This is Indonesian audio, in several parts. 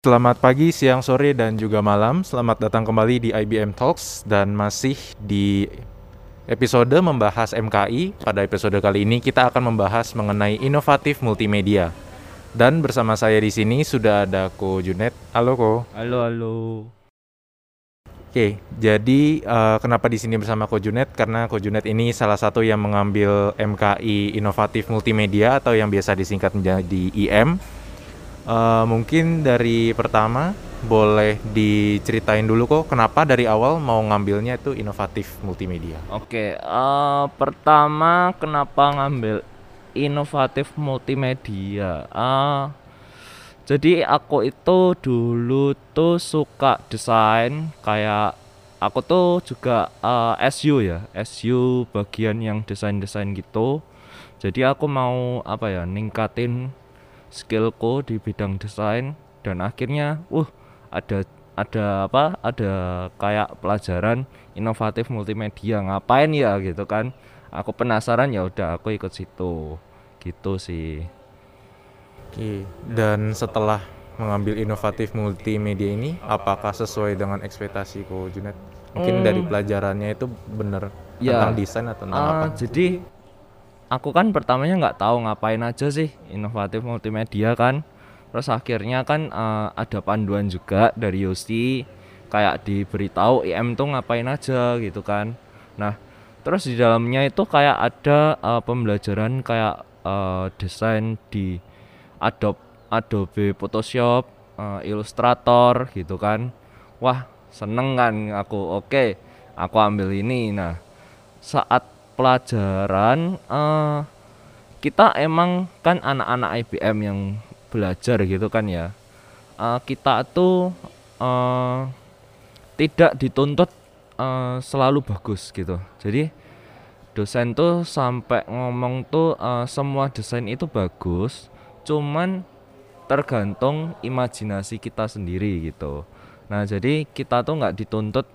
Selamat pagi, siang, sore, dan juga malam. Selamat datang kembali di IBM Talks dan masih di episode membahas MKI. Pada episode kali ini kita akan membahas mengenai inovatif multimedia. Dan bersama saya di sini sudah ada Ko Junet. Halo Ko. Halo, halo. Oke, jadi uh, kenapa di sini bersama Ko Junet? Karena Ko Junet ini salah satu yang mengambil MKI inovatif multimedia atau yang biasa disingkat menjadi IM Uh, mungkin dari pertama boleh diceritain dulu kok kenapa dari awal mau ngambilnya itu inovatif multimedia. Oke, uh, pertama kenapa ngambil inovatif multimedia? Uh, jadi aku itu dulu tuh suka desain kayak aku tuh juga uh, SU ya, SU bagian yang desain-desain gitu. Jadi aku mau apa ya, ningkatin skillku di bidang desain dan akhirnya uh ada ada apa ada kayak pelajaran inovatif multimedia ngapain ya gitu kan. Aku penasaran ya udah aku ikut situ. Gitu sih. Oke dan setelah mengambil inovatif multimedia ini apakah sesuai dengan ekspektasiku Junet? Mungkin hmm. dari pelajarannya itu benar ya, tentang desain atau tentang uh, apa? jadi aku kan pertamanya nggak tahu ngapain aja sih inovatif multimedia kan. Terus akhirnya kan uh, ada panduan juga dari Yosi kayak diberitahu IM tuh ngapain aja gitu kan. Nah terus di dalamnya itu kayak ada uh, pembelajaran kayak uh, desain di Adobe Adobe Photoshop uh, Illustrator gitu kan. Wah seneng kan aku. Oke aku ambil ini. Nah saat pelajaran uh, kita emang kan anak-anak IBM yang belajar gitu kan ya. Uh, kita tuh uh, tidak dituntut uh, selalu bagus gitu. Jadi dosen tuh sampai ngomong tuh uh, semua desain itu bagus cuman tergantung imajinasi kita sendiri gitu. Nah jadi kita tuh nggak dituntut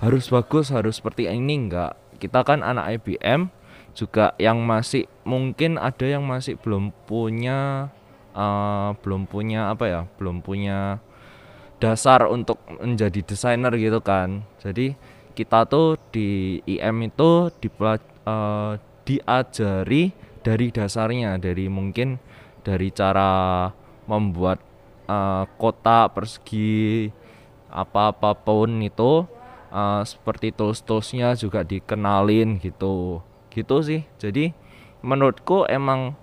harus bagus harus seperti ini. Enggak kita kan anak IBM juga yang masih mungkin ada yang masih belum punya uh, belum punya apa ya belum punya dasar untuk menjadi desainer gitu kan. Jadi kita tuh di IM itu di uh, diajari dari dasarnya dari mungkin dari cara membuat uh, kota persegi apa apa pun itu uh, seperti tools-toolsnya juga dikenalin gitu. Gitu sih. Jadi menurutku emang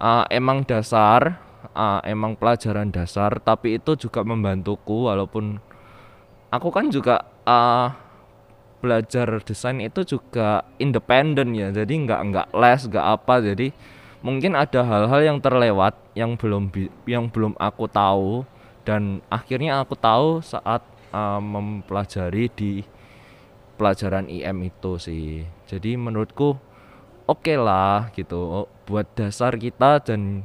uh, emang dasar uh, emang pelajaran dasar tapi itu juga membantuku walaupun aku kan juga uh, belajar desain itu juga independen ya. Jadi nggak nggak les nggak apa. Jadi mungkin ada hal-hal yang terlewat yang belum yang belum aku tahu dan akhirnya aku tahu saat uh, mempelajari di pelajaran IM itu sih. Jadi menurutku oke okay lah gitu buat dasar kita dan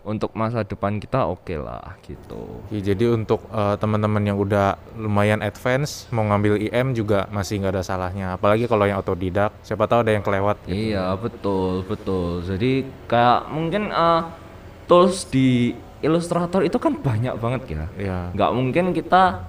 untuk masa depan kita oke okay lah gitu. Ya, jadi untuk uh, teman-teman yang udah lumayan advance mau ngambil IM juga masih nggak ada salahnya. Apalagi kalau yang otodidak, siapa tahu ada yang kelewat. Gitu. Iya betul betul. Jadi kayak mungkin uh, tools di Illustrator itu kan banyak banget ya. Iya. Nggak mungkin kita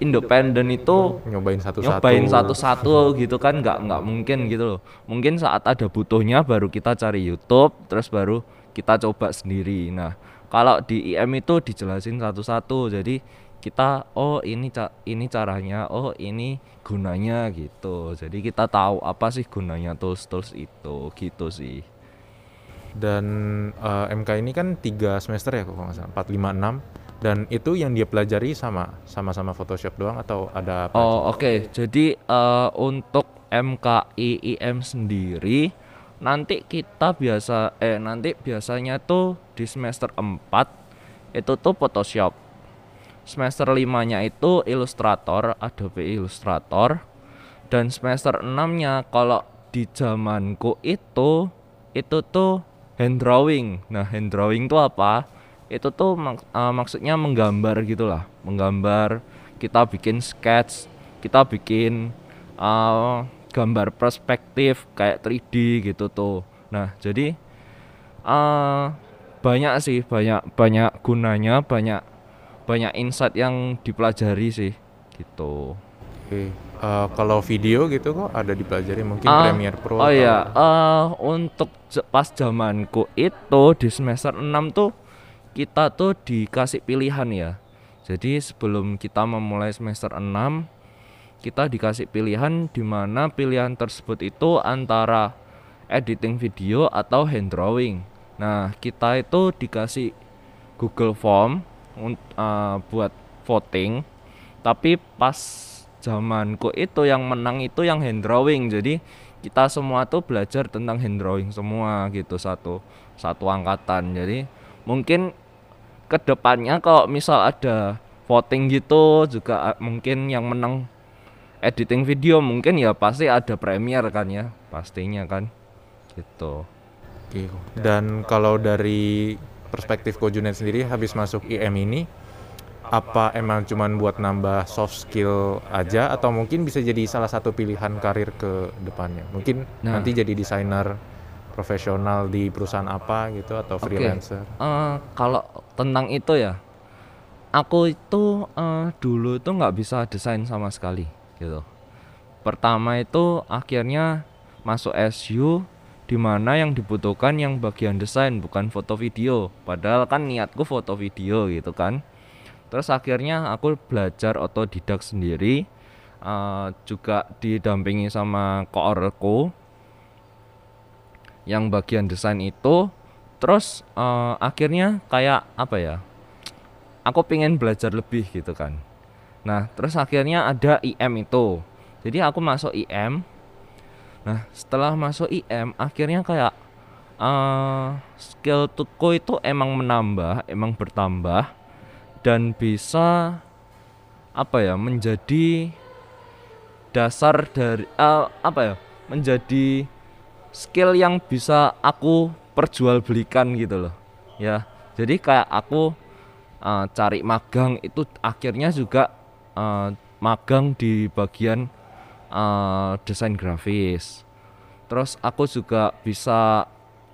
independen itu nyobain satu-satu. nyobain satu-satu gitu kan nggak nggak mungkin gitu loh. Mungkin saat ada butuhnya baru kita cari YouTube terus baru kita coba sendiri. Nah kalau di IM itu dijelasin satu-satu. Jadi kita oh ini ini caranya oh ini gunanya gitu. Jadi kita tahu apa sih gunanya tools tools itu gitu sih. Dan uh, eh, MK ini kan tiga semester ya kalau nggak salah. Empat lima enam dan itu yang dia pelajari sama sama-sama Photoshop doang atau ada apa? Oh oke, okay. jadi uh, untuk MKI IM sendiri nanti kita biasa eh nanti biasanya tuh di semester 4 itu tuh Photoshop. Semester 5-nya itu Illustrator, Adobe Illustrator. Dan semester 6-nya kalau di zamanku itu itu tuh hand drawing. Nah, hand drawing itu apa? Itu tuh mak uh, maksudnya menggambar gitulah menggambar kita bikin sketch kita bikin uh, gambar perspektif kayak 3D gitu tuh. Nah jadi uh, banyak sih banyak banyak gunanya banyak banyak insight yang dipelajari sih gitu. Oke. Eh, kalau video gitu kok ada dipelajari? Mungkin Ah, Premiere Pro Oh iya, eh untuk pas zamanku itu di semester 6 tuh kita tuh dikasih pilihan ya. Jadi sebelum kita memulai semester 6 kita dikasih pilihan di mana pilihan tersebut itu antara editing video atau hand drawing. Nah, kita itu dikasih Google Form eh, buat voting. Tapi pas zamanku itu yang menang itu yang hand drawing. Jadi kita semua tuh belajar tentang hand drawing semua gitu satu satu angkatan. Jadi mungkin ke depannya kalau misal ada voting gitu juga eh, mungkin yang menang editing video mungkin ya pasti ada Premiere kan ya pastinya kan gitu. Oke. Dan kalau dari perspektif Kojunet sendiri habis masuk IM ini apa emang cuman buat nambah soft skill aja atau mungkin bisa jadi salah satu pilihan karir ke depannya? Mungkin Nah. nanti jadi desainer profesional di perusahaan apa gitu atau freelancer. Eh, kalau tentang itu ya, aku itu eh, dulu itu nggak bisa desain sama sekali gitu. Pertama itu akhirnya masuk SU di mana yang dibutuhkan yang bagian desain bukan foto video. Padahal kan niatku foto video gitu kan. Terus akhirnya aku belajar otodidak sendiri, eh, juga didampingi sama koorku yang bagian desain itu terus eh, akhirnya kayak apa ya aku pengen belajar lebih gitu kan. Nah terus akhirnya ada IM itu. Jadi aku masuk IM nah setelah masuk IM akhirnya kayak eh skill tuku itu emang menambah emang bertambah dan bisa apa ya menjadi dasar dari eh, apa ya menjadi skill yang bisa aku perjualbelikan gitu loh. Ya jadi kayak aku eh, cari magang itu akhirnya juga eh, magang di bagian eh, desain grafis. Terus aku juga bisa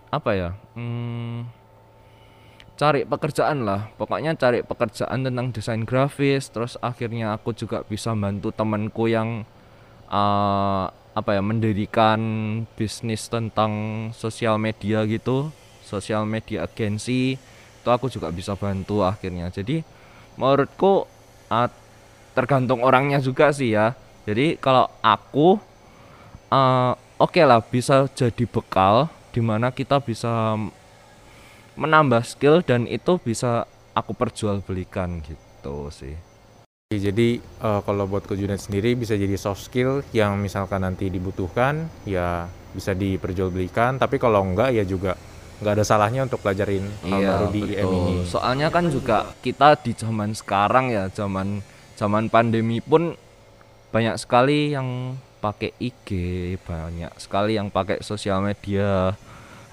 apa ya hmm, cari pekerjaan lah. Pokoknya cari pekerjaan tentang desain grafis terus akhirnya aku juga bisa bantu temanku yang eh, apa ya mendirikan bisnis tentang sosial media gitu sosial media agensi itu aku juga bisa bantu akhirnya. Jadi menurutku ah, tergantung orangnya juga sih ya. Jadi kalau aku eh, oke lah bisa jadi bekal di mana kita bisa menambah skill dan itu bisa aku perjualbelikan gitu sih Jadi eh, kalau buat Kojunet sendiri bisa jadi soft skill yang misalkan nanti dibutuhkan ya bisa diperjualbelikan tapi kalau enggak ya juga nggak ada salahnya untuk pelajarin hal baru di IM ini. Soalnya kan juga kita di zaman sekarang ya, zaman zaman pandemi pun banyak sekali yang pakai IG, banyak sekali yang pakai sosial media,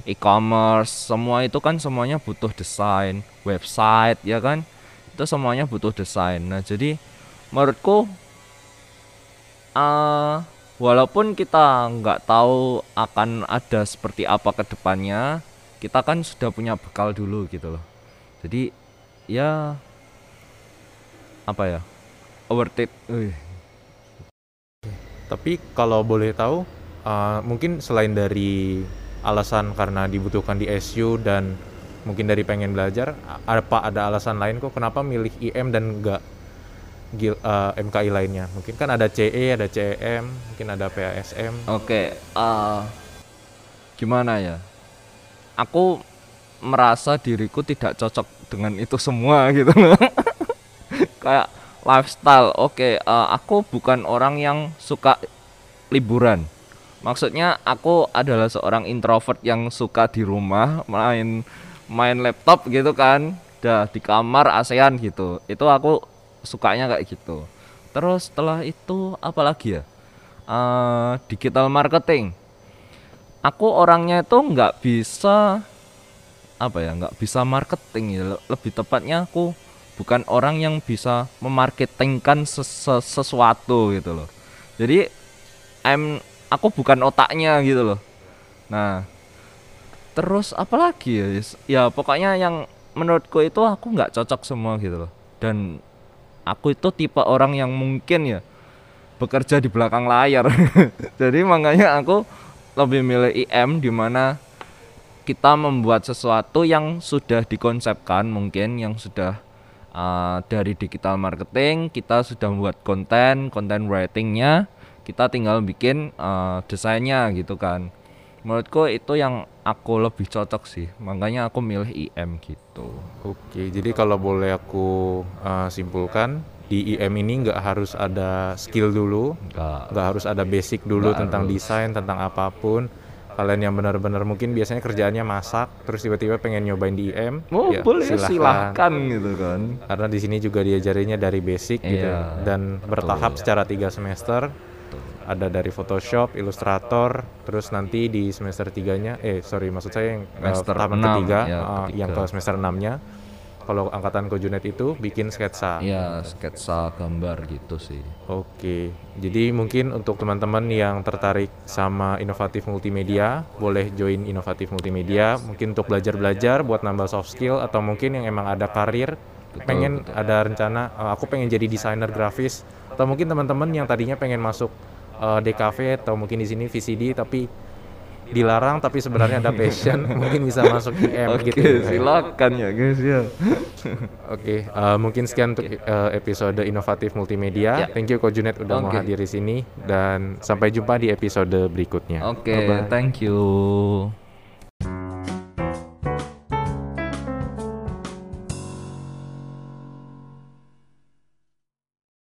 e-commerce, semua itu kan semuanya butuh desain, website ya kan? Itu semuanya butuh desain. Nah, jadi menurutku eh walaupun kita nggak tahu akan ada seperti apa ke depannya, kita kan sudah punya bekal dulu gitu loh. Jadi ya apa ya? Worth it. Wih. Tapi kalau boleh tahu eh, mungkin selain dari alasan karena dibutuhkan di SU dan mungkin dari pengen belajar apa ada alasan lain kok kenapa milih IM dan enggak gil- eh, MKI lainnya? Mungkin kan ada CE, ada CEM, mungkin ada PASM. Oke, eh, gimana ya? Aku merasa diriku tidak cocok dengan itu semua gitu. Kayak lifestyle. Oke, eh, aku bukan orang yang suka liburan. Maksudnya aku adalah seorang introvert yang suka di rumah main main laptop gitu kan. Dah di kamar ASEAN gitu. Itu aku sukanya kayak gitu. Terus setelah itu apa lagi ya? Eh, digital marketing. Aku orangnya itu nggak bisa apa ya nggak bisa marketing ya Le- lebih tepatnya aku bukan orang yang bisa memarketingkan ses- ses- sesuatu gitu loh jadi I'm aku bukan otaknya gitu loh nah terus apalagi ya ya pokoknya yang menurutku itu aku nggak cocok semua gitu loh. Dan aku itu tipe orang yang mungkin ya bekerja di belakang layar. Jadi makanya aku lebih milih IM di mana kita membuat sesuatu yang sudah dikonsepkan mungkin yang sudah uh, dari digital marketing kita sudah membuat konten konten writingnya kita tinggal bikin uh, desainnya gitu kan menurutku itu yang aku lebih cocok sih makanya aku milih IM gitu Oke, jadi kalau boleh aku uh, simpulkan di IM ini nggak harus ada skill dulu, enggak nggak harus ada basic dulu tentang harus. desain, tentang apa pun. Kalian yang benar-benar mungkin biasanya kerjaannya masak, terus tiba-tiba pengen nyobain di IM, oh ya boleh silahkan. silahkan gitu kan Karena di sini juga diajarinya dari basic gitu Iya, dan bertahap secara tiga semester. Ada dari Photoshop, Illustrator, terus nanti di semester tiganya, eh sorry maksud saya yang uh, Semester enam, ketiga, ya, uh, ketiga. yang ke semester 6-nya. Kalau angkatan Kojunet itu bikin sketsa. ya sketsa gambar gitu sih Oke, jadi mungkin untuk teman-teman yang tertarik sama inovatif multimedia, boleh join inovatif multimedia. Mungkin untuk belajar-belajar buat nambah soft skill atau mungkin yang emang ada karir, pengen ada rencana, "Eh, aku pengen jadi desainer grafis, atau mungkin teman-teman yang tadinya pengen masuk eh, DKV atau mungkin di sini VCD tapi dilarang tapi sebenarnya ada passion, mungkin bisa masuk IM oke gitu. silakan ya guys ya Oke, eh, mungkin sekian untuk eh, episode inovatif multimedia. Ya. Thank you Ko Junet udah mau Oke. hadir di sini dan sampai jumpa di episode berikutnya. oke Bye-bye. thank you